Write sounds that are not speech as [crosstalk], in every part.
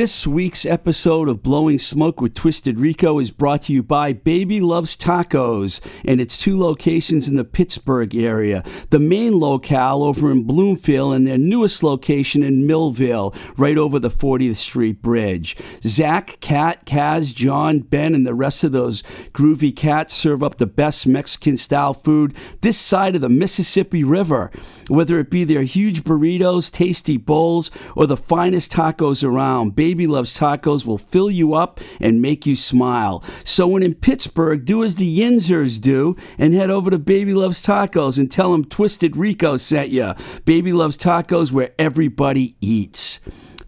This week's episode of Blowing Smoke with Twisted Rico is brought to you by Baby Loves Tacos and its two locations in the Pittsburgh area. The main locale over in Bloomfield and their newest location in Millville, right over the 40th Street Bridge. Zach, Kat, Kaz, John, Ben, and the rest of those groovy cats serve up the best Mexican style food this side of the Mississippi River. Whether it be their huge burritos, tasty bowls, or the finest tacos around, Baby Loves Tacos will fill you up and make you smile. So when in Pittsburgh, do as the Yinzers do and head over to Baby Loves Tacos and tell them Twisted Rico sent you. Baby Loves Tacos where everybody eats.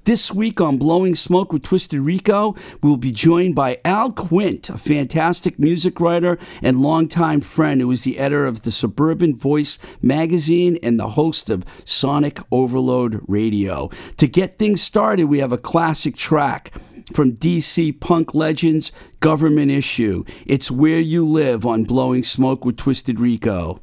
This week on Blowing Smoke with Twisted Rico, we'll be joined by Al Quint, a fantastic music writer and longtime friend who is the editor of the Suburban Voice magazine and the host of Sonic Overload Radio. To get things started, we have a classic track from DC punk legends, Government Issue. It's Where You Live on Blowing Smoke with Twisted Rico.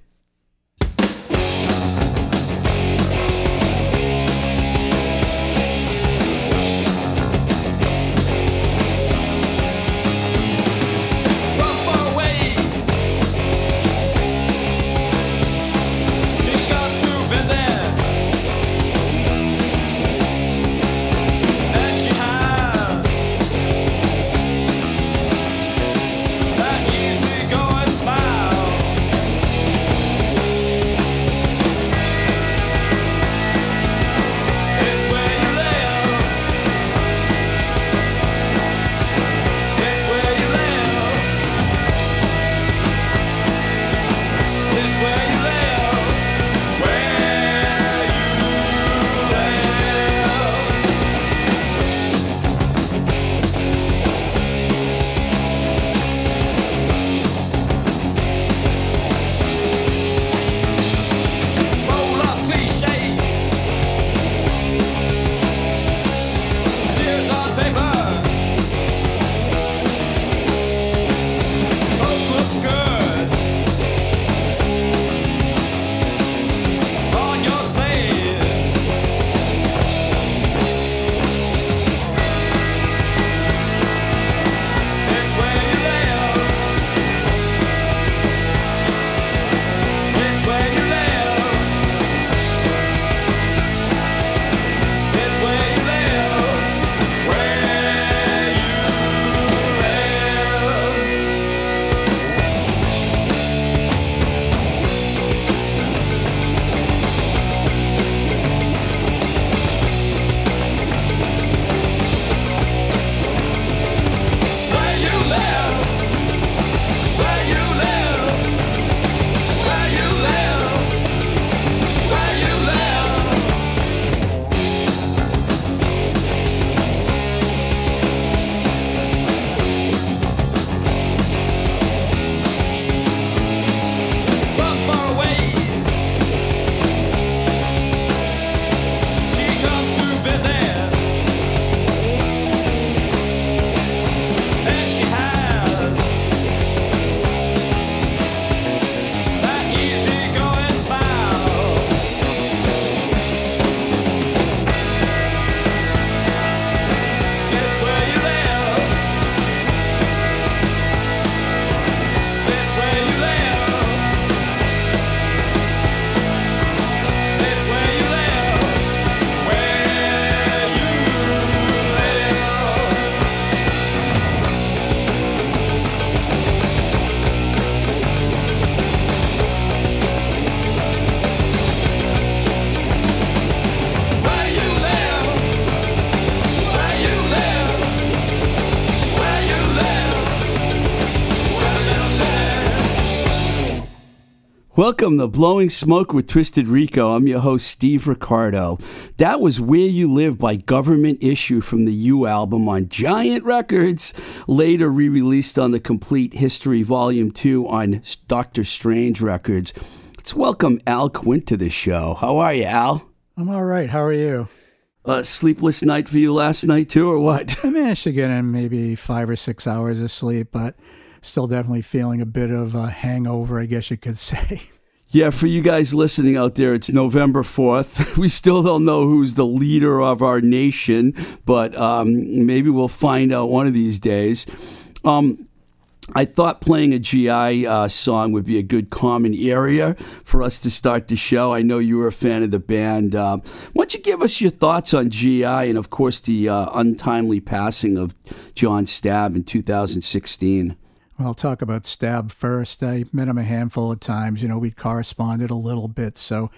Welcome to Blowing Smoke with Twisted Rico. I'm your host, Steve Ricardo. That was Where You Live by Government Issue from the You album on Giant Records, later re released on the Complete History Volume 2 on Doctor Strange Records. Let's welcome Al Quint to the show. How are you, Al? I'm all right. How are you? A sleepless night for you last night, too, or what? I managed to get in maybe five or six hours of sleep, but still definitely feeling a bit of a hangover, I guess you could [laughs] say. Yeah, for you guys listening out there, it's November 4th. [laughs] We still don't know who's the leader of our nation, but um, maybe we'll find out one of these days. Um, I thought playing a GI uh, song would be a good common area for us to start the show. I know you were a fan of the band. Uh, why don't you give us your thoughts on GI and, of course, the uh, untimely passing of John Stabb in 2016? Well, I'll talk about Stabb first. I met him a handful of times. You know, we'd corresponded a little bit, so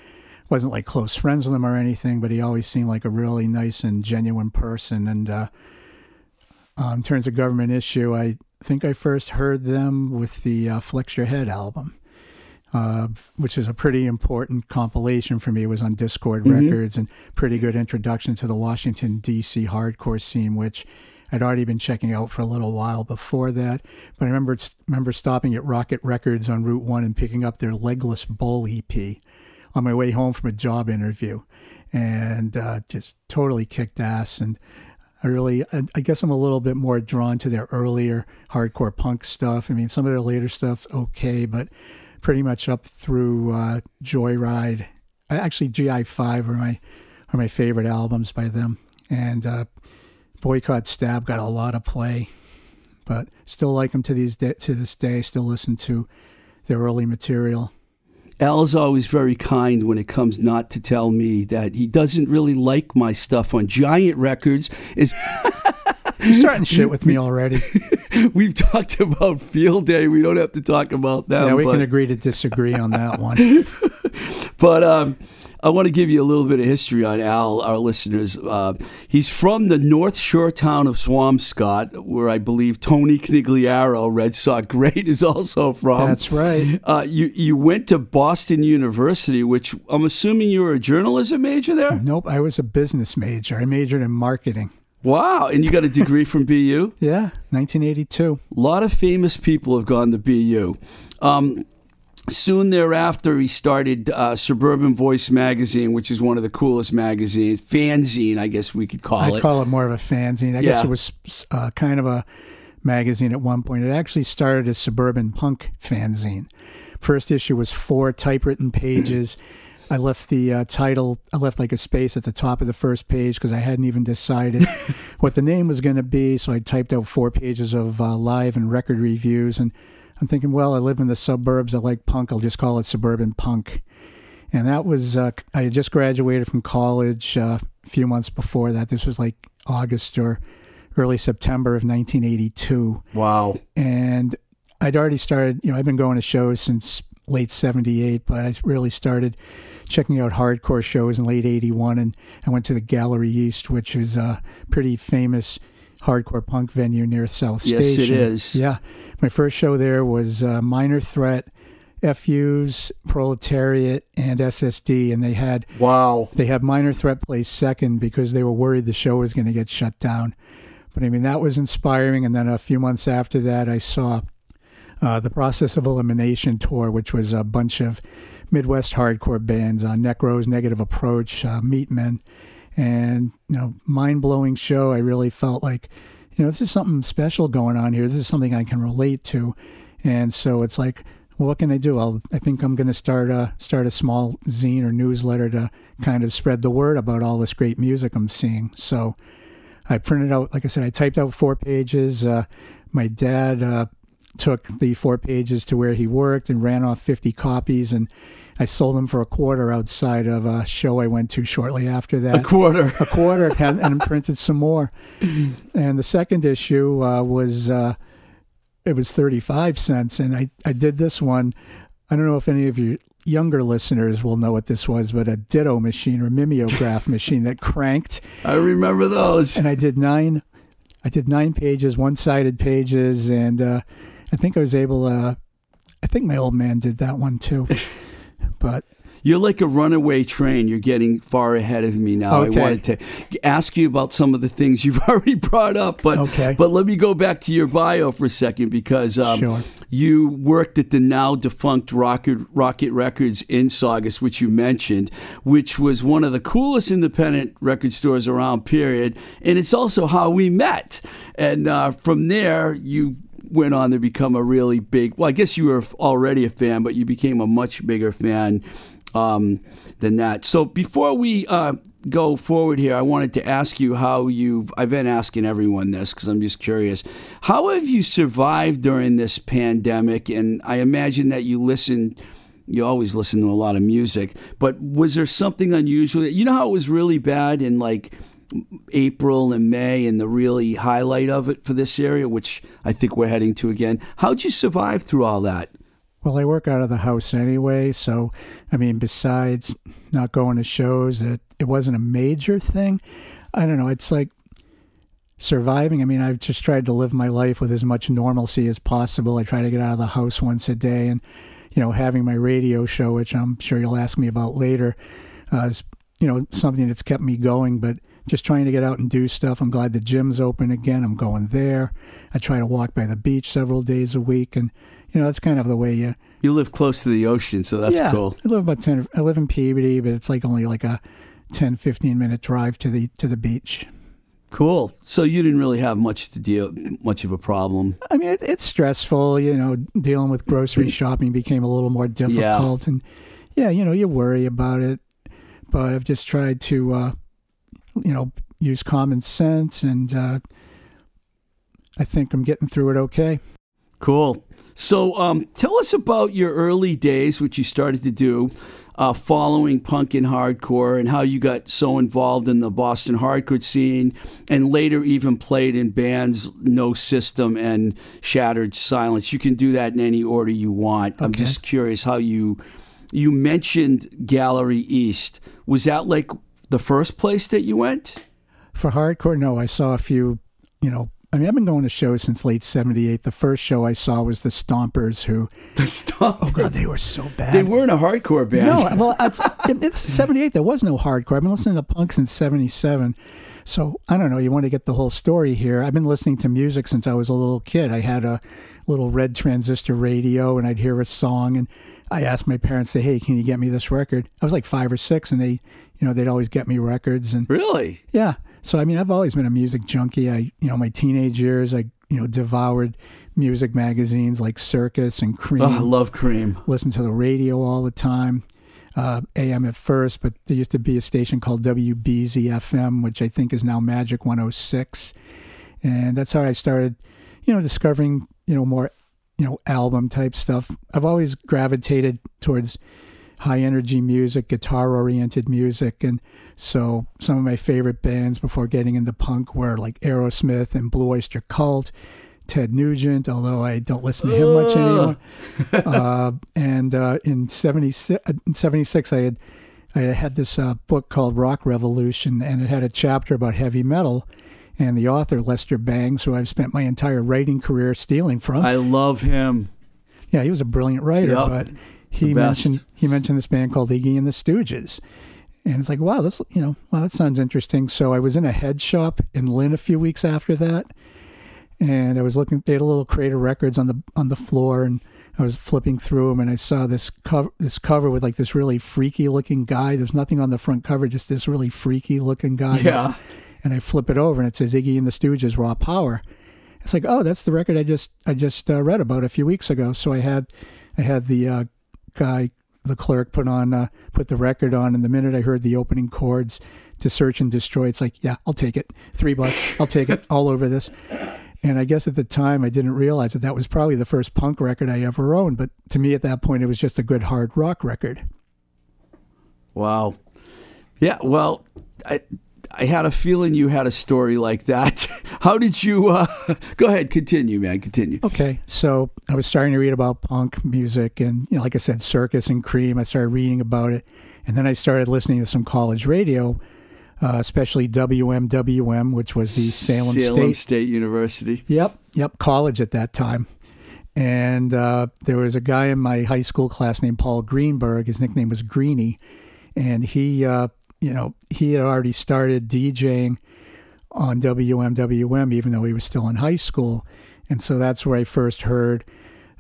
wasn't like close friends with him or anything, but he always seemed like a really nice and genuine person. And uh, um, in terms of government issue, I think I first heard them with the uh, Flex Your Head album, uh, which is a pretty important compilation for me. It was on Dischord mm-hmm. Records and pretty good introduction to the Washington, D.C. hardcore scene, which I'd already been checking out for a little while before that. But I remember, remember stopping at Rocket Records on Route 1 and picking up their Legless Bull EP on my way home from a job interview and uh, just totally kicked ass. And I really, I guess I'm a little bit more drawn to their earlier hardcore punk stuff. I mean, some of their later stuff's okay, but pretty much up through uh, Joyride. Actually, GI5 are my are my favorite albums by them, and uh, Boycott Stabb got a lot of play, but still like them to these de- to this day. Still listen to their early material. Al's always very kind when it comes not to tell me that he doesn't really like my stuff on Giant Records. Is [laughs] You're starting shit with me already. [laughs] We've talked about Field Day. We don't have to talk about that. Yeah, we but... can agree to disagree on that one. [laughs] but um, I want to give you a little bit of history on Al, our listeners. Uh, he's from the North Shore town of Swampscott, where I believe Tony Conigliaro, Red Sox great, [laughs] is also from. That's right. Uh, you you went to Boston University, which I'm assuming you were a journalism major there. Nope, I was a business major. I majored in marketing. Wow, and you got a degree from BU? [laughs] Yeah, 1982. A lot of famous people have gone to BU. Um, Soon thereafter, he started uh, Suburban Voice magazine, which is one of the coolest magazines. Fanzine, I guess we could call I'd it. I call it more of a fanzine. I yeah. guess it was uh, kind of a magazine at one point. It actually started as Suburban Punk fanzine. First issue was four typewritten pages. I left the uh, title, I left like a space at the top of the first page because I hadn't even decided [laughs] what the name was going to be. So I typed out four pages of uh, live and record reviews. And I'm thinking, well, I live in the suburbs. I like punk. I'll just call it suburban punk. And that was, uh, I had just graduated from college uh, a few months before that. This was like August or early September of 1982. Wow. And I'd already started, you know, I've been going to shows since late 78, but I really started checking out hardcore shows in late 81. And I went to the Gallery East, which is a pretty famous hardcore punk venue near South yes, Station. Yes, it is. Yeah. My first show there was uh, Minor Threat, FUs, Proletariat, and SSD, and they had wow. They had Minor Threat play second because they were worried the show was going to get shut down. But I mean that was inspiring. And then a few months after that, I saw uh, the Process of Elimination tour, which was a bunch of Midwest hardcore bands on Necros, Negative Approach, uh, Meatmen, and you know, mind blowing show. I really felt like you know, this is something special going on here. This is something I can relate to. And so it's like, well, what can I do? I'll, I think I'm going to start a start a small zine or newsletter to kind of spread the word about all this great music I'm seeing. So I printed out, like I said, I typed out four pages. Uh, my dad uh, took the four pages to where he worked and ran off 50 copies, and I sold them for a quarter outside of a show I went to shortly after that. A quarter. a quarter, [laughs] and printed some more. And the second issue uh, was uh, it was thirty five cents, and I I did this one. I don't know if any of you younger listeners will know what this was, but a ditto machine or mimeograph [laughs] machine that cranked. I remember those. And I did nine. I did nine pages, one sided pages, and uh, I think I was able. to I think my old man did that one too. [laughs] But you're like a runaway train. You're getting far ahead of me now. Okay. I wanted to ask you about some of the things you've [laughs] already brought up, but okay. but let me go back to your bio for a second because um, sure. you worked at the now defunct Rocket Rocket Records in Saugus, which you mentioned, which was one of the coolest independent record stores around. Period, and it's also how we met. And uh, from there, you went on to become a really big. Well, I guess you were already a fan, but you became a much bigger fan um, than that. So before we uh, go forward here, I wanted to ask you how you've. I've been asking everyone this because I'm just curious. How have you survived during this pandemic? And I imagine that you listen. You always listen to a lot of music, but was there something unusual? You know how it was really bad in like April and May, and the really highlight of it for this area, which I think we're heading to again. How'd you survive through all that? Well, I work out of the house anyway, so I mean, besides not going to shows, it it wasn't a major thing. I don't know. It's like surviving. I mean, I've just tried to live my life with as much normalcy as possible. I try to get out of the house once a day, and you know, having my radio show, which I'm sure you'll ask me about later, uh, is you know something that's kept me going. But just trying to get out and do stuff. I'm glad the gym's open again. I'm going there. I try to walk by the beach several days a week, and you know, that's kind of the way you. You live close to the ocean, so that's yeah, cool. I live about ten. I live in Peabody, but it's like only like a 10, 15 minute drive to the to the beach. Cool. So you didn't really have much to deal, much of a problem. I mean, it, it's stressful. You know, dealing with grocery [clears throat] shopping became a little more difficult, yeah. and yeah, you know, you worry about it. But I've just tried to, uh, you know, use common sense, and uh, I think I'm getting through it okay. Cool. So, um, tell us about your early days, which you started to do, uh, following punk and hardcore, and how you got so involved in the Boston hardcore scene, and later even played in bands No System and Shattered Silence. You can do that in any order you want. Okay. I'm just curious how you you mentioned Gallery East. Was that like the first place that you went? For hardcore, no. I saw a few, you know, I mean, I've been going to shows since late '78. The first show I saw was the Stompers, who [laughs] the Stompers. Oh god, they were so bad. They weren't a hardcore band. No, well, it's, it's '78. There was no hardcore. I've been listening to punk since '77. So I don't know. You want to get the whole story here? I've been listening to music since I was a little kid. I had a little red transistor radio, and I'd hear a song, and I asked my parents, "Say, hey, can you get me this record?" I was like five or six, and they, you know, they'd always get me records. And really, yeah. So I mean, I've always been a music junkie. I, you know, my teenage years, I, you know, devoured music magazines like Circus and Cream. Oh, I love Cream. Listen to the radio all the time. Uh, AM at first, but there used to be a station called WBZ FM, which I think is now Magic 106, and that's how I started, you know, discovering, you know, more, you know, album type stuff. I've always gravitated towards high energy music, guitar oriented music. And so some of my favorite bands before getting into punk were like Aerosmith and Blue Oyster Cult, Ted Nugent, although I don't listen to him much anymore. uh, and uh, in, 76, in 76, I had, I had this uh, book called Rock Revolution, and it had a chapter about heavy metal. And the author, Lester Bangs, who I've spent my entire writing career stealing from. I love him. Yeah, he was a brilliant writer, yep. but he mentioned he mentioned this band called Iggy and the Stooges. And it's like, wow, this you know, wow, that sounds interesting. So I was in a head shop in Lynn a few weeks after that, and I was looking. They had a little crate of records on the on the floor, and I was flipping through them, and I saw this cover this cover with like this really freaky looking guy. There's nothing on the front cover, just this really freaky looking guy. Yeah. And I flip it over, and it says Iggy and the Stooges, Raw Power. It's like, oh, that's the record I just I just uh, read about a few weeks ago. So I had I had the uh, guy, the clerk, put on uh, put the record on, and the minute I heard the opening chords to Search and Destroy, it's like, yeah, I'll take it. Three bucks, I'll take it. All over this. And I guess at the time I didn't realize that that was probably the first punk record I ever owned. But to me at that point, it was just a good hard rock record. Wow. Yeah. Well, I, I had a feeling you had a story like that. [laughs] How did you? Uh, [laughs] go ahead, continue, man. Continue. Okay, so I was starting to read about punk music, and you know, like I said, Circus and Cream. I started reading about it, and then I started listening to some college radio, uh, especially WMWM, which was the Salem, Salem State. State University. Yep, yep, college at that time. And uh, there was a guy in my high school class named Paul Greenberg. His nickname was Greeny, and he uh, you know, he had already started DJing on WMWM, even though he was still in high school. And so that's where I first heard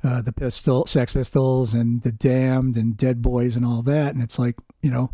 uh, the Pistol, Sex Pistols, and the Damned, and Dead Boys, and all that. And it's like, you know,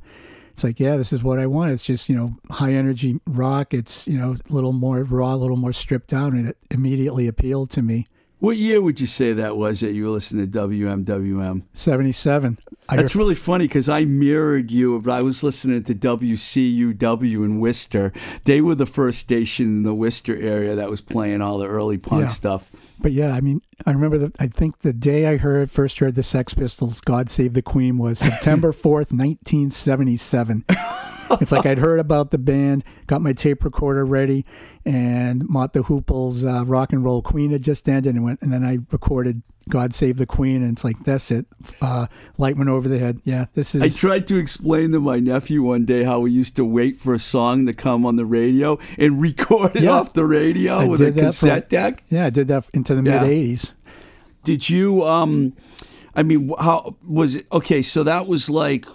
it's like, yeah, this is what I want. It's just, you know, high energy rock. It's, you know, a little more raw, a little more stripped down, and it immediately appealed to me. What year would you say that was that you were listening to WMWM? 77. That's really funny because I mirrored you, but I was listening to WCUW in Worcester. They were the first station in the Worcester area that was playing all the early punk Yeah. stuff. But yeah, I mean, I remember the, I think the day I heard first heard the Sex Pistols, God Save the Queen was [laughs] September 4th, 1977. [laughs] it's like I'd heard about the band, got my tape recorder ready, and Mott the Hoople's uh, Rock and Roll Queen had just ended, and went, and then I recorded God Save the Queen, and it's like that's it. Uh, light went over the head. Yeah, this is. I tried to explain to my nephew one day how we used to wait for a song to come on the radio and [laughs] record it Yeah. off the radio I with a that for- cassette deck. yeah, I did that into the Yeah. mid '80s. Did you? Um, I mean, how was it? Okay, so that was like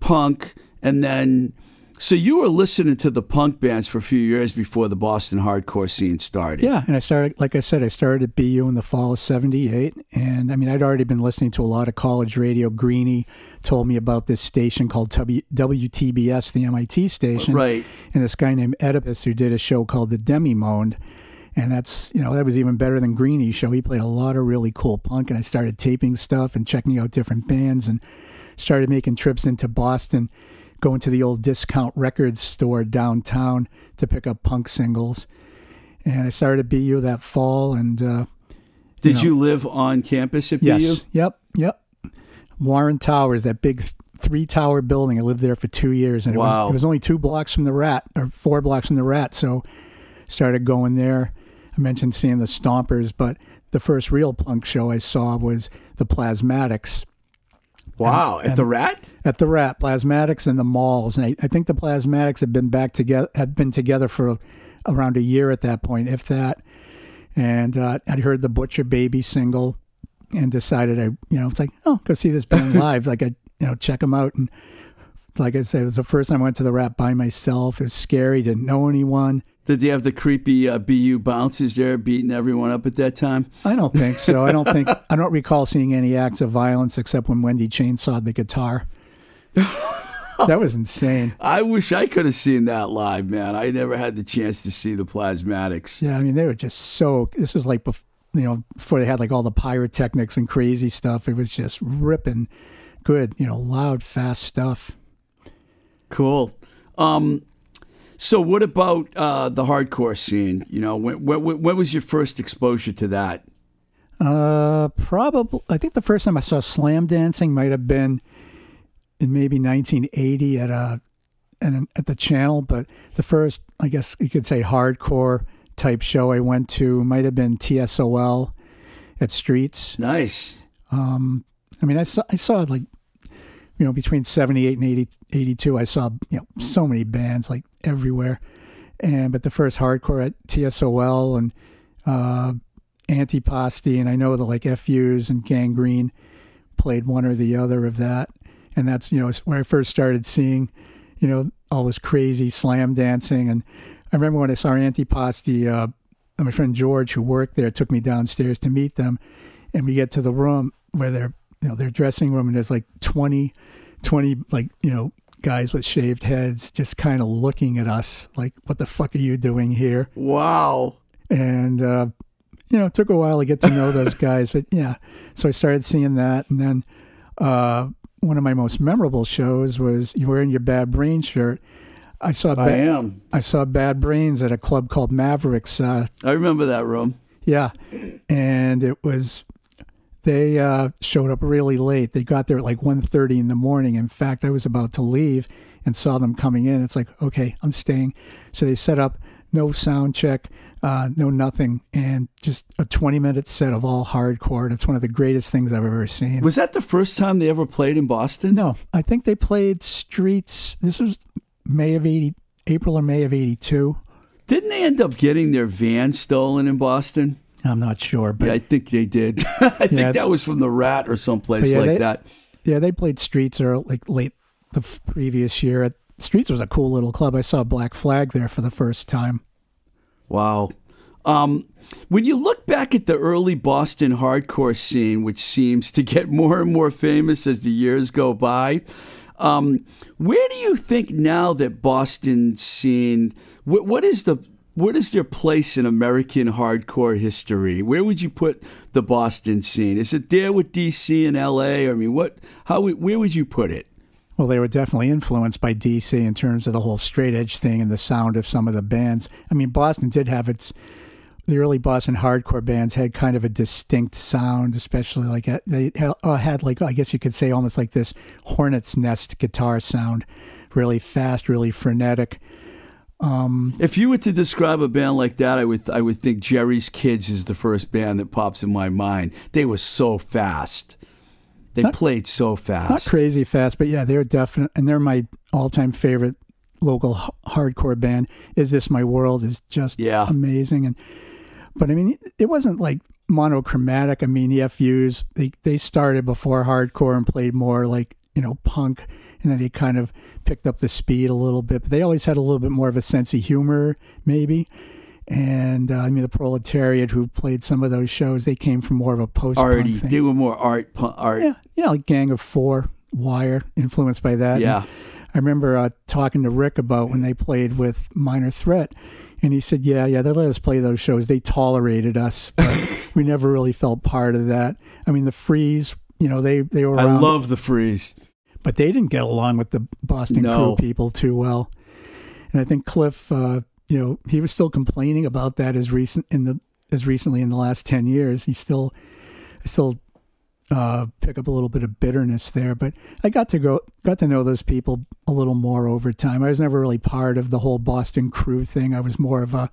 punk, and then so you were listening to the punk bands for a few years before the Boston hardcore scene started. Yeah, and I started, like I said, I started at BU in the fall of '78, and I mean, I'd already been listening to a lot of college radio. Greeny told me about this station called w- WTBS, the MIT station, Right. and this guy named Oedipus who did a show called the Demi Monde, and that's you know that was even better than Greeny's show. He played a lot of really cool punk, and I started taping stuff and checking out different bands, and started making trips into Boston, going to the old discount records store downtown to pick up punk singles. And I started at BU that fall, and uh, Did know- you live on campus at yes, BU? yep, yep. Warren Towers, that big three tower building. I lived there for two years, and it, was, it was only two blocks from the Rat, or four blocks from the Rat. So started going there. I mentioned seeing the Stompers, but the first real punk show I saw was the Plasmatics Wow, at the Rat. at the Rat, Plasmatics and the Malls. And I, I think the Plasmatics had been back together, had been together for around a year at that point, if that. And uh, I'd heard the Butcher Baby single and decided I, you know, it's like, oh, go see this band [laughs] live. Like I, you know, check them out. And like I said, it was the first time I went to the Rat by myself. It was scary. Didn't know anyone. Did they have the creepy uh, BU bouncers there beating everyone up at that time? I don't think so. I don't think I don't recall seeing any acts of violence except when Wendy chainsawed the guitar. [laughs] that was insane. I wish I could have seen that live, man. I never had the chance to see the Plasmatics. Yeah, I mean they were just so. This was like bef- you know before they had like all the pyrotechnics and crazy stuff. It was just ripping, good, you know, loud, fast stuff. Cool. Um, so what about uh, the hardcore scene? You know, when, when, when was your first exposure to that? Uh, probably. I think the first time I saw slam dancing might have been in maybe 1980 at a at, an, at the channel, but the first, I guess you could say, hardcore type show I went to might have been TSOL at Streets. Nice. Um, I mean, I saw I saw like you know between seventy eight and 80, 82, I saw you know so many bands like everywhere, and but the first hardcore at TSOL and uh, Antipasti, and I know that like FUs and Gangrene played one or the other of that, and that's you know where I first started seeing you know all this crazy slam dancing, and I remember when I saw Antipasti. Uh, my friend George, who worked there, took me downstairs to meet them, and we get to the room where they're you know their dressing room and there's like 20 20 like you know guys with shaved heads just kind of looking at us like what the fuck are you doing here Wow. and uh you know it took a while to get to know those [laughs] guys but yeah so i started seeing that and then uh one of my most memorable shows was you wearing your bad brain shirt i saw I am. I saw bad brains at a club called mavericks uh I remember that room. yeah, and it was they uh, showed up really late. They got there at like 1.30 in the morning. In fact, I was about to leave and saw them coming in. It's like, okay, I'm staying. So they set up no sound check, uh, no nothing, and just a 20 minute set of all hardcore. And it's one of the greatest things I've ever seen. Was that the first time they ever played in Boston? no, I think they played Streets. This was May of 80, April or May of 82. Didn't they end up getting their van stolen in Boston? I'm not sure, but yeah, I think they did. [laughs] I think Yeah. that was from the Rat or someplace yeah, like they- that. Yeah, they played Streets or like late the f- previous year. At Streets was a cool little club. I saw Black Flag there for the first time. Wow. Um, when you look back at the early Boston hardcore scene, which seems to get more and more famous as the years go by, um, where do you think now that Boston scene? What, what is the what is their place in American hardcore history? Where would you put the Boston scene? Is it there with DC and LA? I mean, what? How? Where would you put it? Well, they were definitely influenced by DC in terms of the whole straight edge thing and the sound of some of the bands. I mean, Boston did have its the early Boston hardcore bands had kind of a distinct sound, especially like they uh, had like I guess you could say almost like this hornet's nest guitar sound, really fast, really frenetic. Um, if you were to describe a band like that, I would I would think Jerry's Kids is the first band that pops in my mind. They were so fast. They not, played so fast. Not crazy fast, but yeah, they're definite, and they're my all-time favorite local h- hardcore band. Is this my world? Is just yeah. amazing, and but I mean, it wasn't like monochromatic. I mean, the FUs they they started before hardcore and played more like you know punk, and then they kind of picked up the speed a little bit. But they always had a little bit more of a sense of humor, maybe and uh, I mean the proletariat who played some of those shows. They came from more of a post arty. They were more art punk, art. Yeah, yeah, like Gang of Four, Wire, influenced by that. Yeah, and I remember uh, talking to Rick about when they played with Minor Threat, and he said, "Yeah, yeah, they let us play those shows. They tolerated us, but [laughs] we never really felt part of that. I mean, the Freeze, you know, they they were. Around, I love the Freeze, but they didn't get along with the Boston no. crew people too well. And I think Cliff." Uh, you know, he was still complaining about that as recent in the as recently in the last ten years. He still still uh, pick up a little bit of bitterness there. But I got to go got to know those people a little more over time. I was never really part of the whole Boston crew thing. I was more of a,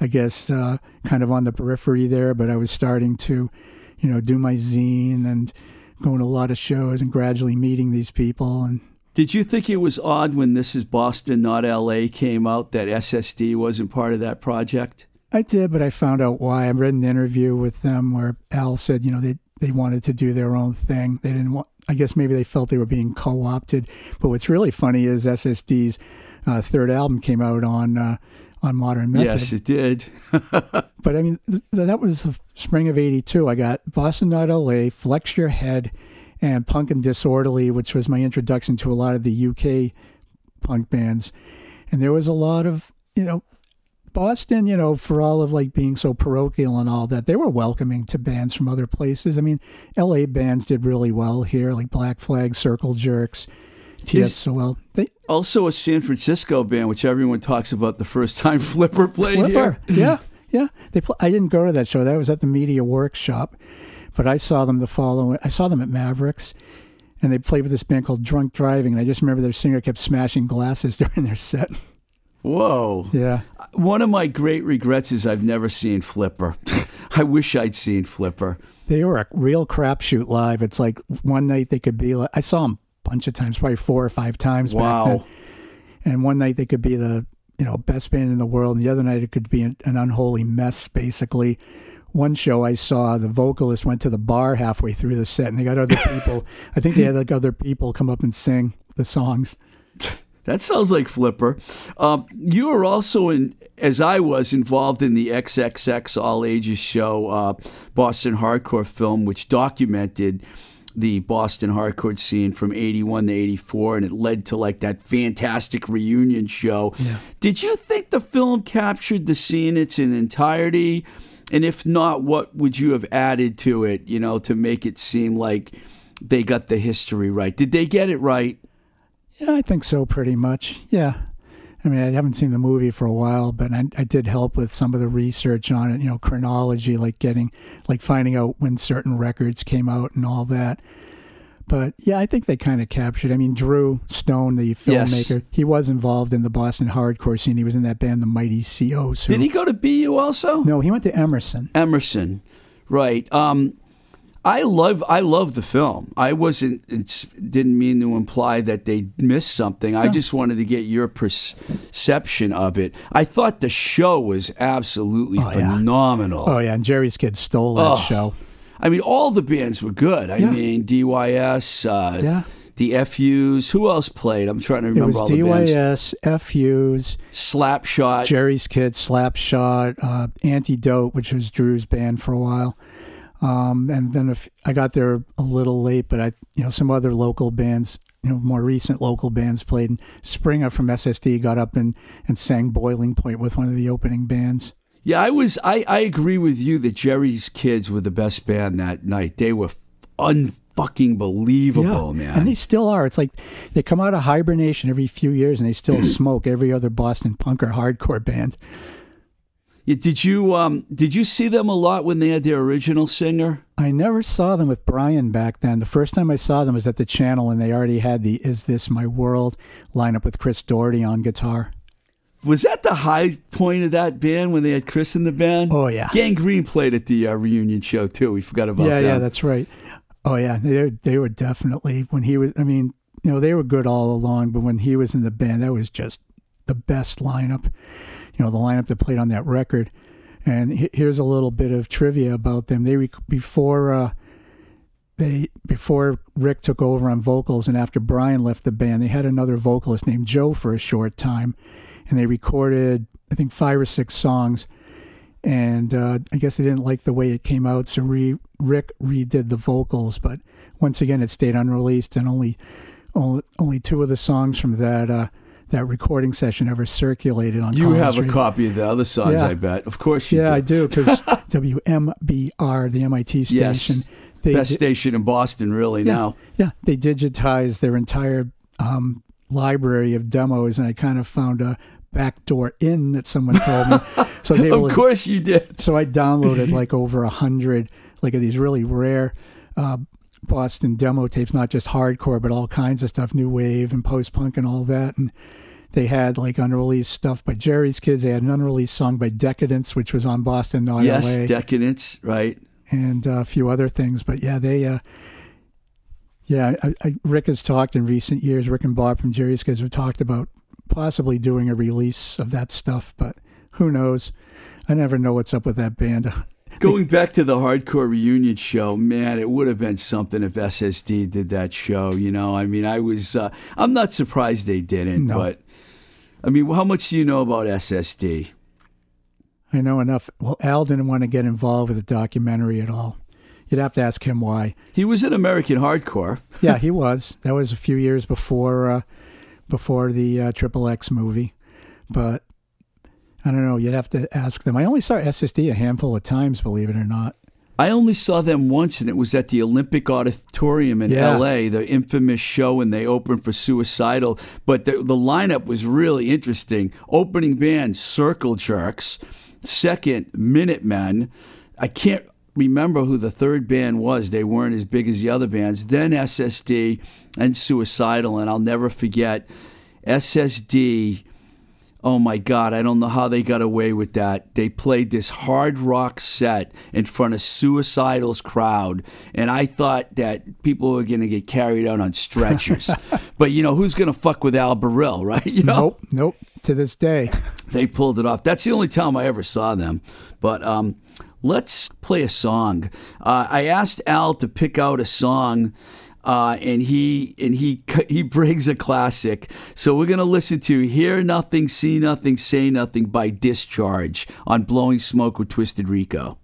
I guess, uh, kind of on the periphery there. But I was starting to, you know, do my zine and going to a lot of shows and gradually meeting these people and did you think it was odd when This Is Boston, Not LA came out that SSD wasn't part of that project? I did, but I found out why. I read an interview with them where Al said, you know, they they wanted to do their own thing. They didn't want. I guess maybe they felt they were being co-opted. But what's really funny is SSD's uh, third album came out on uh, on Modern Method. Yes, it did. [laughs] but I mean, th- that was the spring of '82. I got Boston, Not LA, Flex Your Head and Punk and Disorderly, which was my introduction to a lot of the UK punk bands. And there was a lot of, you know, Boston, you know, for all of like being so parochial and all that, they were welcoming to bands from other places. I mean, LA bands did really well here, like Black Flag, Circle Jerks, TSOL. They, also a San Francisco band, which everyone talks about the first time [laughs] Flipper played Flipper, here. yeah, yeah. They pl- I didn't go to that show. That was at the Media Workshop. But I saw them the following. I saw them at Mavericks, and they played with this band called Drunk Driving. And I just remember their singer kept smashing glasses [laughs] during their set. Whoa. Yeah. Uh, one of my great regrets is I've never seen Flipper. [laughs] I wish I'd seen Flipper. They were a real crapshoot live. It's like one night they could be like, I saw them bunch of times, probably four or five times wow. And one night they could be the, you know, best band in the world. And the other night it could be an, an unholy mess, basically one show I saw, the vocalist went to the bar halfway through the set, and they got other [laughs] people. I think they had like other people come up and sing the songs. [laughs] That sounds like Flipper. Um, you were also in, as I was, involved in the XXX All Ages show, uh, Boston Hardcore film, which documented the Boston hardcore scene from 81 to 84 and it led to like that fantastic reunion show. Yeah. Did you think the film captured the scene in its entirety and if not, what would you have added to it, you know, to make it seem like they got the history right? Did they get it right? Yeah, I think so, pretty much. Yeah. I mean, I haven't seen the movie for a while, but I, I, did help with some of the research on it, you know, chronology, like getting, like finding out when certain records came out and all that. But yeah, I think they kind of captured. I mean, Drew Stone, the filmmaker, yes. he was involved in the Boston hardcore scene. He was in that band, the Mighty COs. Who, Did he go to BU also? No, he went to Emerson. Emerson, right? Um, I love I love the film. I wasn't didn't mean to imply that they missed something. I just wanted to get your perception of it. I thought the show was absolutely oh, phenomenal. Yeah. Oh yeah, and Jerry's Kids stole that oh. show. I mean, all the bands were good. I yeah. mean, DYS, uh, yeah. the FUs. Who else played? I'm trying to remember it was DYS, FUs, Slapshot, Jerry's Kids, Slapshot, uh, Antidote, which was Drew's band for a while. Um, and then if I got there a little late, but I, you know, some other local bands you know more recent local bands played. And Springa from SSD got up and and sang Boiling Point with one of the opening bands. Yeah, I was. I, I agree with you that Jerry's Kids were the best band that night. They were unfucking believable, man. And they still are. It's like they come out of hibernation every few years and they still [clears throat] smoke every other Boston punk or hardcore band. Yeah, did you um did you see them a lot when they had their original singer? I never saw them with Brian back then. The first time I saw them was at the channel and they already had the Is This My World lineup with Chris Doherty on guitar. Was that the high point of that band when they had Chris in the band? Oh, yeah. Gang Green played at the uh, reunion show too. We forgot about yeah, that. yeah, that's right. Oh yeah, they they were definitely when he was. I mean, you know, they were good all along, but when he was in the band, that was just the best lineup. You know, the lineup that played on that record. And here's a little bit of trivia about them. They before uh, they before Rick took over on vocals, and after Brian left the band, they had another vocalist named Joe for a short time, and they recorded I think five or six songs and uh, I guess they didn't like the way it came out, so re- Rick redid the vocals. But once again, it stayed unreleased, and only only, only two of the songs from that uh, that recording session ever circulated on. The You college have a radio. copy of the other songs, Yeah. I bet. Of course you Yeah, do. I do because [laughs] WMBR, the MIT Yes. station, they Best di- station in Boston, really. Yeah. Now, yeah they digitized their entire um, library of demos, and I kind of found a backdoor in that someone told me. [laughs] So I was able of to course you did. So I downloaded [laughs] like over a hundred, like of these really rare uh, Boston demo tapes, not just hardcore, but all kinds of stuff, new wave and post punk and all that. And they had like unreleased stuff by Jerry's Kids. They had an unreleased song by Decadence, which was on Boston, not yes, LA, Decadence, right? and uh, a few other things. But yeah, they. Uh, yeah, I, I, Rick has talked in recent years. Rick and Bob from Jerry's Kids have talked about possibly doing a release of that stuff, but who knows? I never know what's up with that band. [laughs] Going back to the hardcore reunion show, man, it would have been something if SSD did that show. You know, I mean, I was, uh, I'm not surprised they didn't, No. but I mean, how much do you know about SSD? I know enough. Well, Al didn't want to get involved with the documentary at all. You'd have to ask him why. He was in American hardcore. [laughs] Yeah, he was. That was a few years before uh, before the uh, Triple X movie, but I don't know. You'd have to ask them. I only saw SSD a handful of times, believe it or not. I only saw them once, and it was at the Olympic Auditorium in Yeah. L.A., the infamous show when they opened for Suicidal. But the, the lineup was really interesting. Opening band, Circle Jerks. Second, Minutemen. I can't remember who the third band was. They weren't as big as the other bands. Then SSD and Suicidal, and I'll never forget SSD. Oh my God, I don't know how they got away with that. They played this hard rock set in front of Suicidal's crowd, and I thought that people were going to get carried out on stretchers. [laughs] but you know, who's going to fuck with Al Barile, right? [laughs] You know, Nope, nope. To this day, they pulled it off. That's the only time I ever saw them. But um, let's play a song. Uh, I asked Al to pick out a song. Uh, and he and he [laughs] he brings a classic. So we're gonna listen to "Hear Nothing, See Nothing, Say Nothing" by Discharge on "Blowing Smoke with Twisted Rico."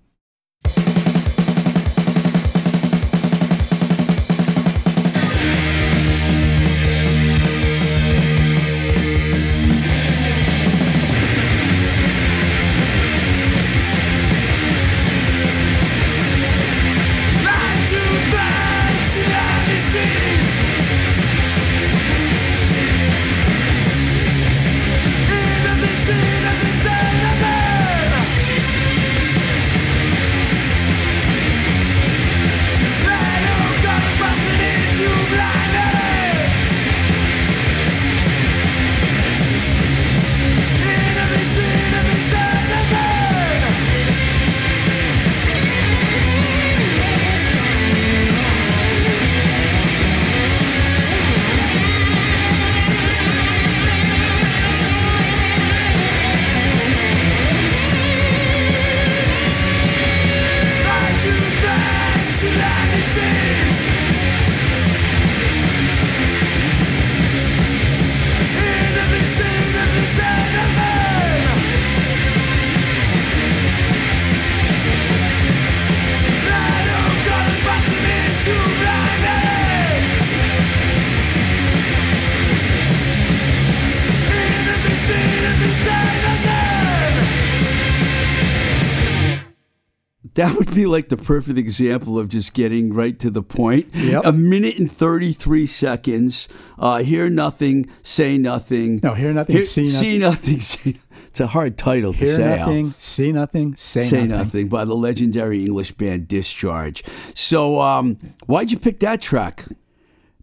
That would be like the perfect example of just getting right to the point. Yep. A minute and 33 seconds. Uh, hear nothing, say nothing. No, hear nothing, see nothing. See nothing, [laughs] say It's a hard title to Hear say. Al. nothing, see nothing, say, Say nothing. nothing by the legendary English band Discharge. So, um, why'd you pick that track?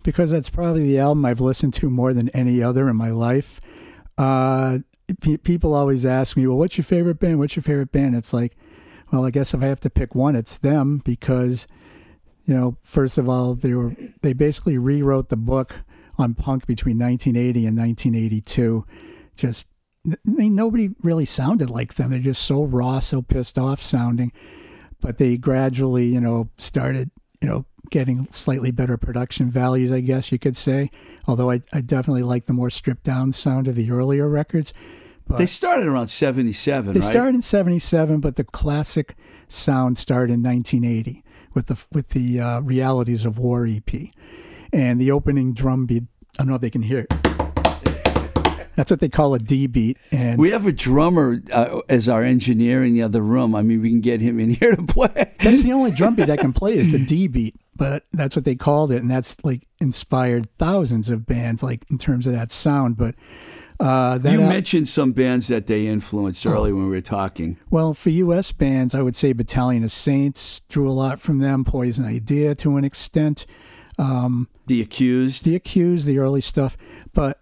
because that's probably the album I've listened to more than any other in my life. Uh, pe- people always ask me, "Well, what's your favorite band? What's your favorite band?" It's like, well, I guess if I have to pick one, it's them because, you know, first of all, they were they basically rewrote the book on punk between 1980 and 1982. Just, I mean, nobody really sounded like them. They're just so raw, so pissed off sounding. But they gradually, you know, started, you know, getting slightly better production values, I guess you could say. Although I, I definitely like the more stripped down sound of the earlier records. But They started around 77, they right? started in '77, but the classic sound started in 1980 with the with the uh, Realities of War EP, and the opening drum beat. I don't know if they can hear it. That's what they call a D beat, and We have a drummer uh, as our engineer in the other room. I mean, we can get him in [laughs] here to play. that's the only drum beat I can play is the D beat. But that's what they called it, and that's like inspired thousands of bands, like in terms of that sound. But uh, that You mentioned some bands that they influenced earlier when we were talking. Well, for U.S. bands, I would say Battalion of Saints drew a lot from them. Poison Idea to an extent. Um, The Accused. the Accused, the early stuff. But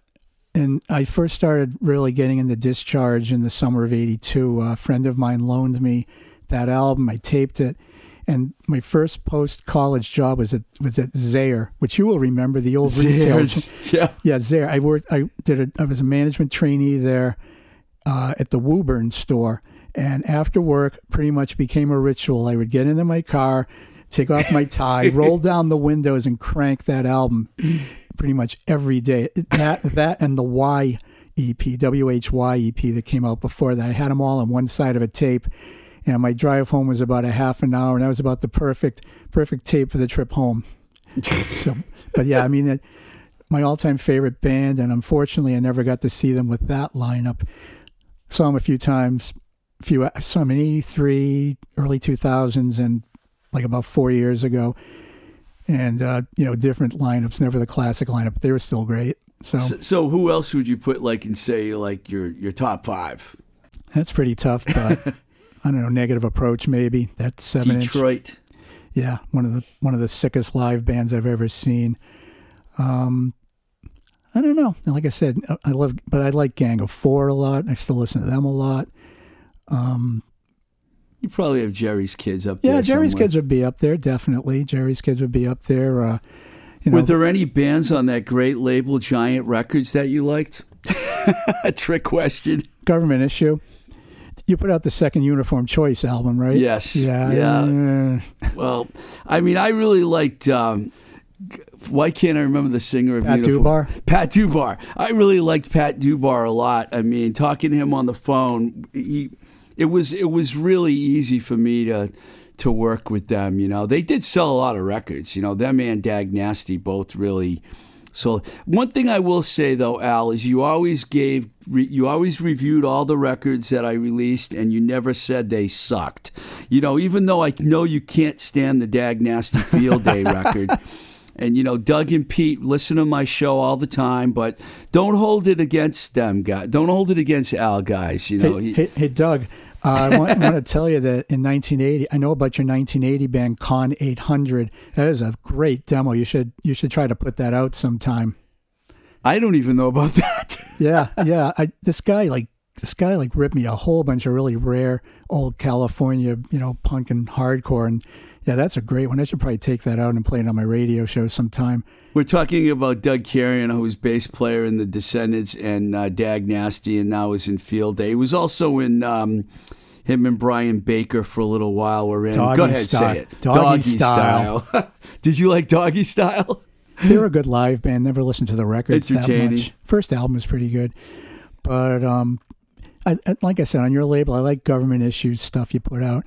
and I first started really getting into Discharge in the summer of '82. A friend of mine loaned me that album. I taped it, and my first post college job was at was at Zayre, which you will remember the old retail. [laughs] Yeah. [laughs] Yeah, Zayre. I worked. I did. A, I was a management trainee there uh, at the Woburn store, and after work, pretty much became a ritual. I would get into my car, take off my tie, [laughs] roll down the windows, and crank that album pretty much every day. That that and the Y EP, WHY EP that came out before that. I had them all on one side of a tape. And my drive home was about a half an hour, and that was about the perfect, perfect tape for the trip home. [laughs] So, but yeah, I mean, it, my all-time favorite band, and unfortunately, I never got to see them with that lineup. Saw them a few times. A few saw them in '83, early 2000s, and like about four years ago. And uh, you know, different lineups, never the classic lineup. But they were still great. So So, so who else would you put like and say like your your top five? that's pretty tough. But [laughs] I don't know, negative approach maybe. That's seven inch. Detroit. Yeah, one of the one of the sickest live bands I've ever seen. Um, I don't know. Like I said, I- love, but I like Gang of Four a lot. I still listen to them a lot. Um, You probably have Jerry's kids up there. yeah, Jerry's somewhere. Kids would be up there definitely. Jerry's Kids would be up there. Uh, you know, Were there any bands on that great label, Giant Records, that you liked? A [laughs] trick question. government issue. You put out the second Uniform Choice album, right? Yes. Yeah. Yeah. Well, I mean, I really liked. Um, why can't I remember the singer of Pat Uniform? Dubar. Pat Dubar. I really liked Pat Dubar a lot. I mean, talking to him on the phone, he, it was it was really easy for me to to work with them. You know, they did sell a lot of records. You know, them and Dag Nasty both really. So one thing I will say though, Al, is you always gave re, you always reviewed all the records that I released, and you never said they sucked. You know, even though I know you can't stand the Dag Nasty Field Day [laughs] record. And you know, Doug and Pete listen to my show all the time, but don't hold it against them, guys. Don't hold it against Al, guys. You know, Hey, hey, hey, Doug. Uh, I, want, I want to tell you that in 1980, I know about your 1980 band Con 800. That is a great demo. You should you should try to put that out sometime. I don't even know about [laughs] that. Yeah, yeah. I, this guy like this guy like ripped me a whole bunch of really rare old California, you know, punk and hardcore, and yeah, that's a great one. I should probably take that out and play it on my radio show sometime. We're talking about Doug Carrion, who was bass player in the Descendents and uh, Dag Nasty, and now is in Field Day. He was also in um, him and Brian Baker for a little while. We're in. Doggy Go ahead, Style. say it. Doggy Style. Style. [laughs] Did you like Doggy Style? They're a good live band. Never listened to the records that much. First album is pretty good, but um, I, I, like I said on your label, I like government issues stuff you put out.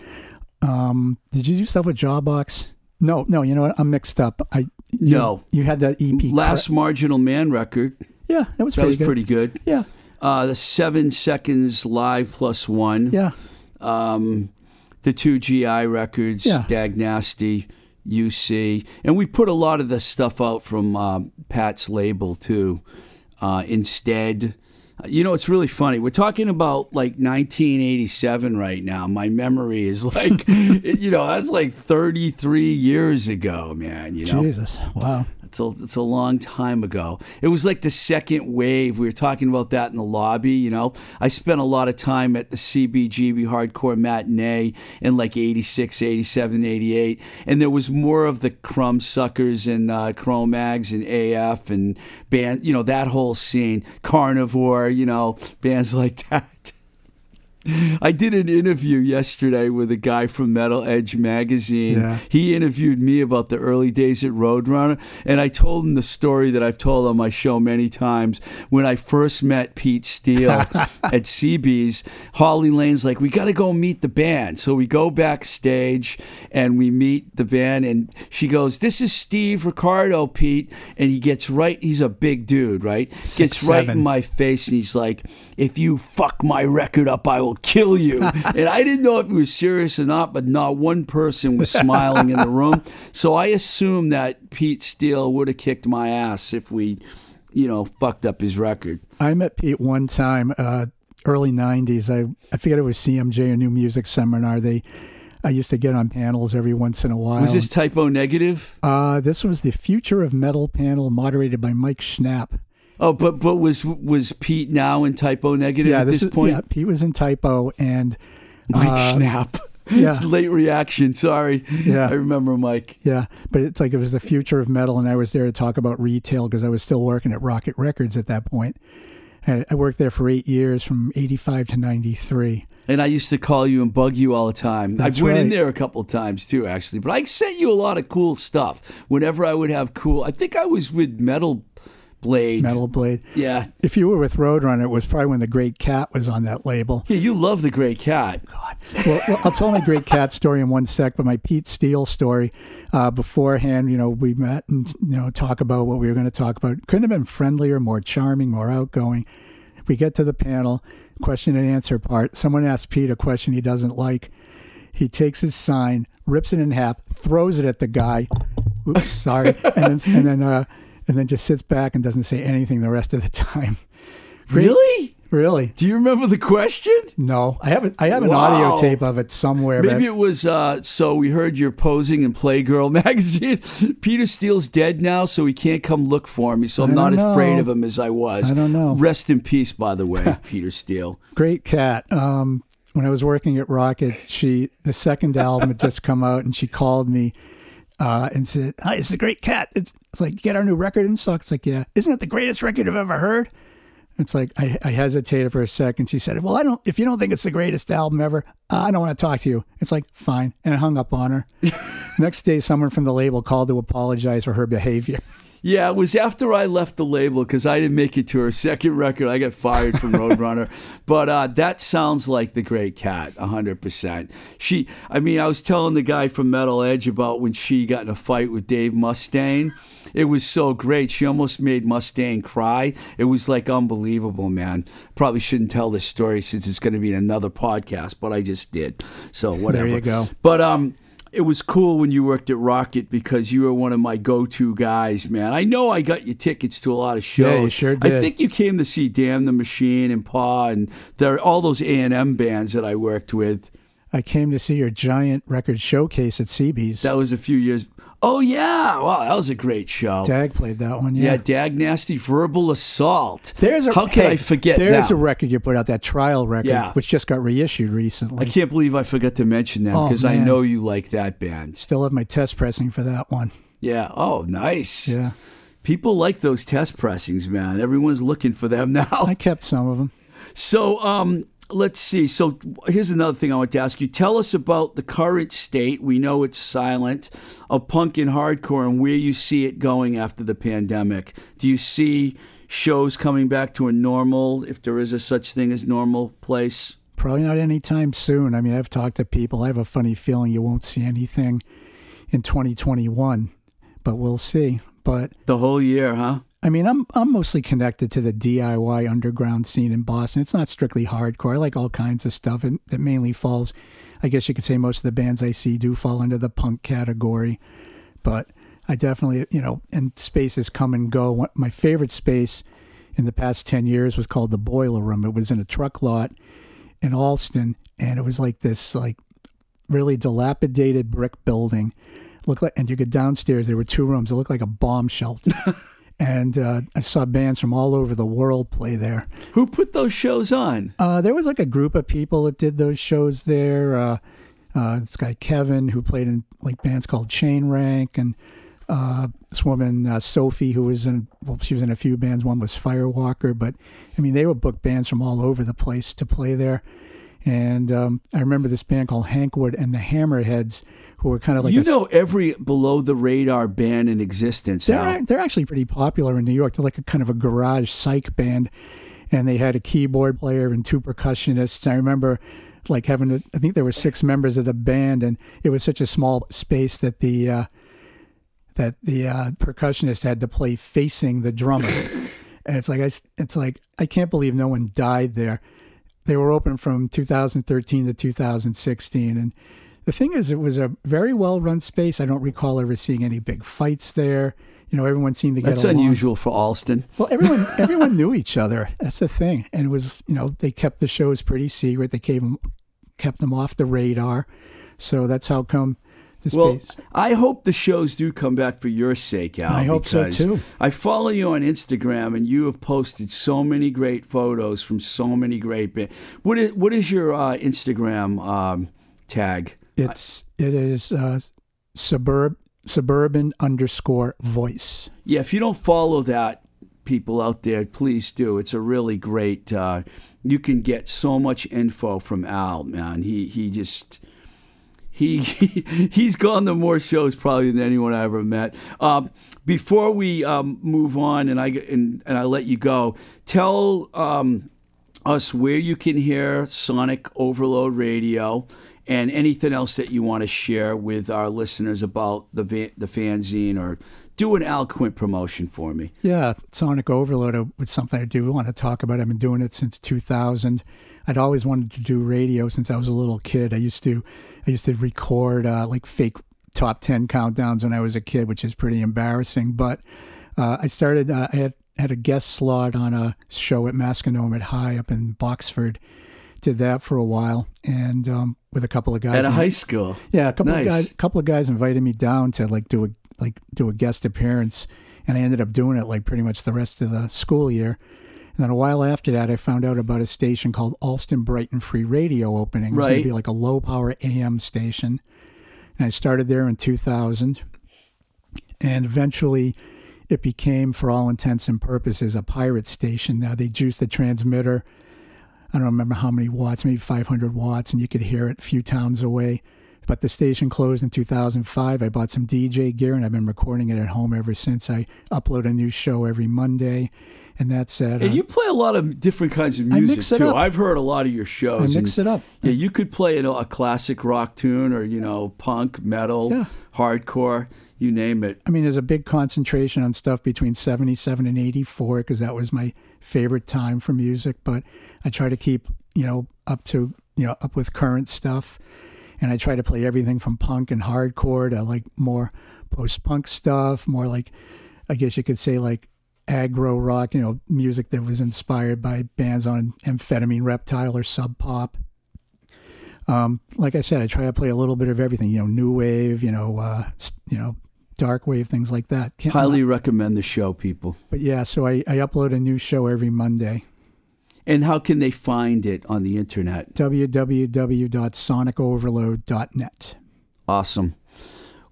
Um, did you do stuff with Jawbox? No, no. You know what? I'm mixed up. I you, No. You had that EP. Last Marginal Man record. yeah, that was That pretty was good. pretty good. Yeah, Uh, the seven seconds live plus one. yeah. Um, the two GI records, Yeah. Dag Nasty, UC, and we put a lot of the stuff out from uh, Pat's label too. Uh, instead, you know, it's really funny. We're talking about like 1987 right now. My memory is [laughs] like, you know, that's like 33 years ago, man. You know, Jesus, wow. It's a, it's a long time ago. It was like the second wave. We were talking about that in the lobby, you know. I spent a lot of time at the CBGB Hardcore Matinee in like 86, 87, 88. And there was more of the Crumb Suckers and uh, Cro-Mags and AF and band, you know, that whole scene. Carnivore, you know, bands [laughs] like that. I did an interview yesterday with a guy from Metal Edge magazine. Yeah. He interviewed me about the early days at Roadrunner, and I told him the story that I've told on my show many times. When I first met Pete Steele [laughs] at CB's, Holly Lane's like, "We got to go meet the band." So we go backstage and we meet the band, and she goes, "This is Steve Ricardo, Pete," and he gets right. He's a big dude, right? Six, gets right in my face, and he's like, "If you fuck my record up, I will kill you." [laughs] and I didn't know if he was serious or not, but not one person was smiling in the room. [laughs] So I assumed that Pete Steele would have kicked my ass if we, you know, fucked up his record. I met Pete one time, uh, early '90s. I I forget it was CMJ or New Music Seminar. They I used to get on panels every once in a while. Was this Type O Negative? Uh, this was the Future of Metal panel, moderated by Mike Schnapp. Oh, but but was was Pete now in Type O Negative yeah, at this, is- point? Yeah, Pete was in Type O, and Mike uh, Schnapp. [laughs] yeah. It's late reaction. Sorry. Yeah. [laughs] I remember Mike. Yeah, but it's like it was the future of metal, and I was there to talk about retail because I was still working at Rocket Records at that point. And I worked there for eight years, from '85 to '93. And I used to call you and bug you all the time. That's I went in there a couple of times too, actually. But I sent you a lot of cool stuff. Whenever I would have cool, I think I was with Metal Blade. Metal Blade. Yeah. If you were with Roadrunner, it was probably when the Great Kat was on that label. Yeah, you love the Great Kat. well, well, I'll tell my Great Kat story in one sec, but my Pete Steele story uh, beforehand, you know, we met and, you know, talk about what we were going to talk about. Couldn't have been friendlier, more charming, more outgoing. We get to the panel, question and answer part. Someone asks Pete a question he doesn't like. He takes his sign, rips it in half, throws it at the guy. Oops, sorry. [laughs] And then, and then, uh, and then just sits back and doesn't say anything the rest of the [laughs] time. Really? Really? Do you remember the question? No, I have it. I have an Wow. audio tape of it somewhere. but- Maybe it was uh, so we heard you're posing in Playgirl [laughs] magazine. Peter Steele's dead now, so he can't come look for me. So I'm not don't afraid of him as I was. I don't know. Rest in peace, by the way, [laughs] Peter Steele. Great Kat. Um, when I was working at Rocket, she the second album had just come out, and she called me uh, and said, "Hi, it's a Great Kat. It's, it's like get our new record in stock." It's like, yeah, isn't it the greatest record I've ever heard? It's like I, I hesitated for a second. She said, "Well, I don't. If you don't think it's the greatest album ever, uh, I don't want to talk to you." It's like fine, and I hung up on her. [laughs] Next day, someone from the label called to apologize for her behavior. Yeah, it was after I left the label because I didn't make it to her second record. I got fired from [laughs] Roadrunner. but uh, that sounds like the Great Kat, 100%. She, I mean, I was telling the guy from Metal Edge about when she got in a fight with Dave Mustaine. It was so great. She almost made Mustaine cry. It was like unbelievable, man. Probably shouldn't tell this story since it's going to be in another podcast, but I just did. So whatever. you go. But um, it was cool when you worked at Rocket because you were one of my go-to guys, man. I know I got you tickets to a lot of shows. Yeah, you sure I think you came to see Damn the Machine and Paw and there all those A and M bands that I worked with. I came to see your giant record showcase at CB's. That was a few years. Oh yeah, wow, that was a great show. Dag played that one. yeah. Yeah. Dag Nasty Verbal Assault. There's a How can hey, I forget There's that? a record you put out, that trial record, Yeah. which just got reissued recently. I can't believe I forgot to mention that Oh, because I know you like that band. Still have my test pressing for that one. Yeah. Oh, nice. Yeah, People like those test pressings, man. Everyone's looking for them [laughs] now. I kept some of them. So, um, let's see. So, here's another thing I want to ask you. Tell us about the current state. We know it's silent of punk and hardcore, and where you see it going after the pandemic. Do you see shows coming back to a normal, if there is a such thing as normal place? Probably not anytime soon. I mean, I've talked to people. I have a funny feeling you won't see anything in 2021, but we'll see. But The whole year, huh? I mean, I'm I'm mostly connected to the DIY underground scene in Boston. It's not strictly hardcore. I like all kinds of stuff, and that mainly falls. I guess you could say most of the bands I see do fall into the punk category, but I definitely, you know, and spaces come and go. My favorite space in the past ten years was called the Boiler Room. It was in a truck lot in Allston, and it was like this like really dilapidated brick building. Looked like, and you go downstairs. There were two rooms. It looked like a bomb shelter. [laughs] and uh, I saw bands from all over the world play there. Who put those shows on? Uh, there was like a group of people that did those shows there. Uh, uh this guy Kevin, who played in like bands called Chain Rank, and uh, this woman uh, Sophie, who was in well, she was in a few bands. One was Firewalker, but I mean they would book bands from all over the place to play there. And um, I remember this band called Hank Wood and the Hammerheads, who were kind of like you a, know every below the radar band in existence. They're they're actually pretty popular in New York. They're like a kind of a garage psych band, and they had a keyboard player and two percussionists. I remember like having a, I think there were six members of the band, and it was such a small space that the uh, that the uh, percussionist had to play facing the drummer. and it's like I, it's like I can't believe no one died there they were open from 2013 to 2016. And the thing is, it was a very well run space. I don't recall ever seeing any big fights there. You know, everyone seemed to get That's along. unusual for Allston. Well, everyone [laughs] everyone knew each other. That's the thing. And it was, you know, they kept the shows pretty secret. They kept them, kept them off the radar. So that's how come well, I hope the shows do come back for your sake, Al. I hope so too. I follow you on Instagram, and you have posted so many great photos from so many great. What is what is your uh, Instagram um, tag? It's it is uh, suburb suburban underscore voice. Yeah, if you don't follow that, people out there, please do. It's a really great. Uh, you can get so much info from Al, man. He he just he, he [laughs] he's gone to more shows probably than anyone I ever met. Um, before we um, move on, and I and, and I let you go, tell um, us where you can hear Sonic Overload Radio and anything else that you want to share with our listeners about the the fanzine or do an Al Quint promotion for me. Yeah, Sonic Overload was something I do want to talk about. I've been doing it since 2000. I'd always wanted to do radio since I was a little kid. I used to I used to record uh, like fake top 10 countdowns when I was a kid, which is pretty embarrassing. But uh, I started, uh, I had, had a guest slot on a show at Masconomet High up in Boxford. Did that for a while and um, with a couple of guys. At a high school. Yeah, a couple nice. of guys a couple of guys invited me down to like do a like do a guest appearance and I ended up doing it like pretty much the rest of the school year. And then a while after that, I found out about a station called Allston Brighton Free Radio opening. It was right. going to be like a low power AM station. And I started there in 2000. And eventually, it became, for all intents and purposes, a pirate station. Now they juiced the transmitter. I don't remember how many watts, maybe 500 watts, and you could hear it a few towns away. But the station closed in 2005. I bought some DJ gear and I've been recording it at home ever since. I upload a new show every Monday and that's at. And uh, you play a lot of different kinds of music too. Up. I've heard a lot of your shows. I mix and, it up. Yeah, you could play you know, a classic rock tune or you know punk, metal, yeah. hardcore, you name it. I mean, there's a big concentration on stuff between '77 and '84 because that was my favorite time for music. But I try to keep you know up to you know up with current stuff, and I try to play everything from punk and hardcore to like more post punk stuff, more like I guess you could say like aggro rock, you know, music that was inspired by bands on amphetamine reptile or sub pop. Um, like I said, I try to play a little bit of everything, you know, new wave, you know, uh, you know, dark wave, things like that. Can't Highly not, recommend the show, people. But yeah, so I, I upload a new show every Monday. And how can they find it on the internet? www.sonicoverload.net. Awesome.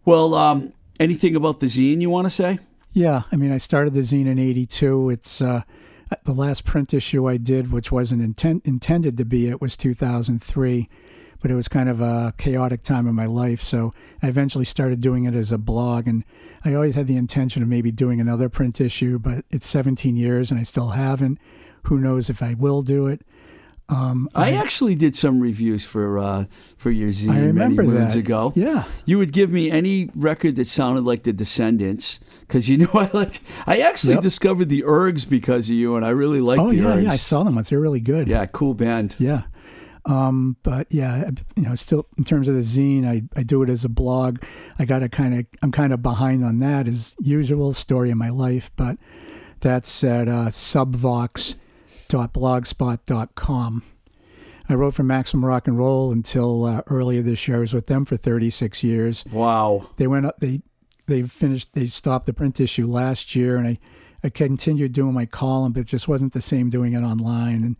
Well, um, anything about the zine you want to say? Yeah, I mean, I started the zine in '82. It's uh, the last print issue I did, which wasn't intent, intended to be. It was 2003, but it was kind of a chaotic time in my life. So I eventually started doing it as a blog, and I always had the intention of maybe doing another print issue, but it's 17 years and I still haven't. Who knows if I will do it? Um, I, actually did some reviews for uh, for your zine I remember many moons that. ago. Yeah. You would give me any record that sounded like the Descendents because you [laughs] know I liked. I actually Yep. discovered the Ergs because of you, and I really liked Oh the yeah, Ergs. yeah. I saw them once. They're really good. Yeah, cool band. Yeah. Um, but yeah, you know, still in terms of the zine, I, I do it as a blog. I got to kind of, I'm kind of behind on that as usual story of my life, but that's at uh, subvox.blogspot.com. I wrote for Maximum Rock and Roll until uh, earlier this year. I was with them for 36 years. Wow. They went up, they, they finished, they stopped the print issue last year and I, I continued doing my column, but it just wasn't the same doing it online. And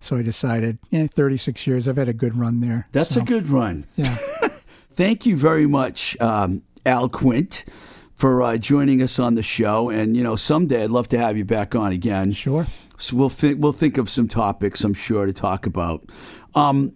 so I decided, yeah, 36 years, I've had a good run there. That's So, a good run. Yeah. [laughs] Thank you very much, um, Al Quint, for uh, joining us on the show. And you know, someday I'd love to have you back on again. Sure. So we'll think we'll think of some topics I'm sure to talk about. Um,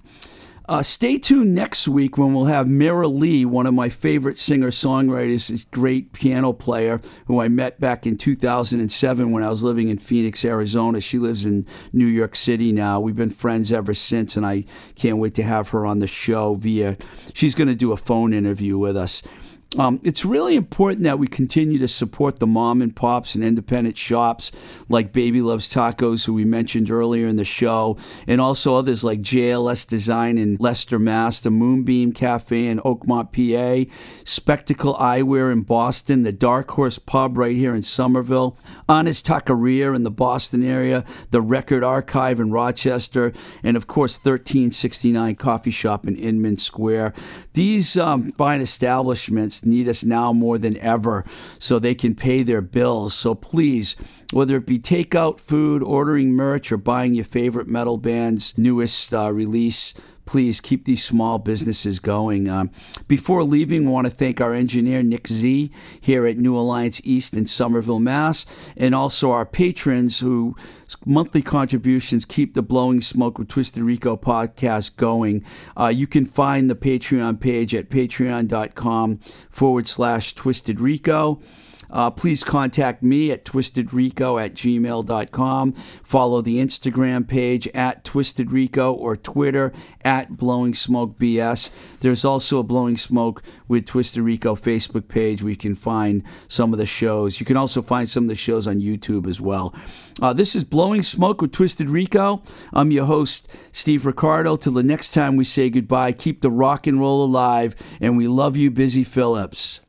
uh, stay tuned next week when we'll have Mira Lee, one of my favorite singer songwriters, a great piano player who I met back in 2007 when I was living in Phoenix, Arizona. She lives in New York City now. We've been friends ever since, and I can't wait to have her on the show via. She's going to do a phone interview with us. Um, it's really important that we continue to support the mom and pops and independent shops like Baby Loves Tacos, who we mentioned earlier in the show, and also others like JLS Design in Leicester, Mass, the Moonbeam Cafe in Oakmont, PA, Spectacle Eyewear in Boston, the Dark Horse Pub right here in Somerville, Honest Taqueria in the Boston area, the Record Archive in Rochester, and of course 1369 Coffee Shop in Inman Square. These um, fine establishments need us now more than ever so they can pay their bills. So please, whether it be takeout food, ordering merch, or buying your favorite metal band's newest uh, release, please keep these small businesses going. Um, before leaving, I want to thank our engineer, Nick Z, here at New Alliance East in Somerville, Mass., and also our patrons who monthly contributions keep the Blowing Smoke with Twisted Rico podcast going. Uh, you can find the Patreon page at patreon.com forward slash Twisted Rico. Uh, please contact me at twistedrico at gmail.com. Follow the Instagram page at twistedrico or Twitter at blowing smoke BS. There's also a Blowing Smoke with Twisted Rico Facebook page where you can find some of the shows. You can also find some of the shows on YouTube as well. Uh, this is Blowing Smoke with Twisted Rico. I'm your host, Steve Ricardo. Till the next time we say goodbye, keep the rock and roll alive, and we love you, Busy Phillips.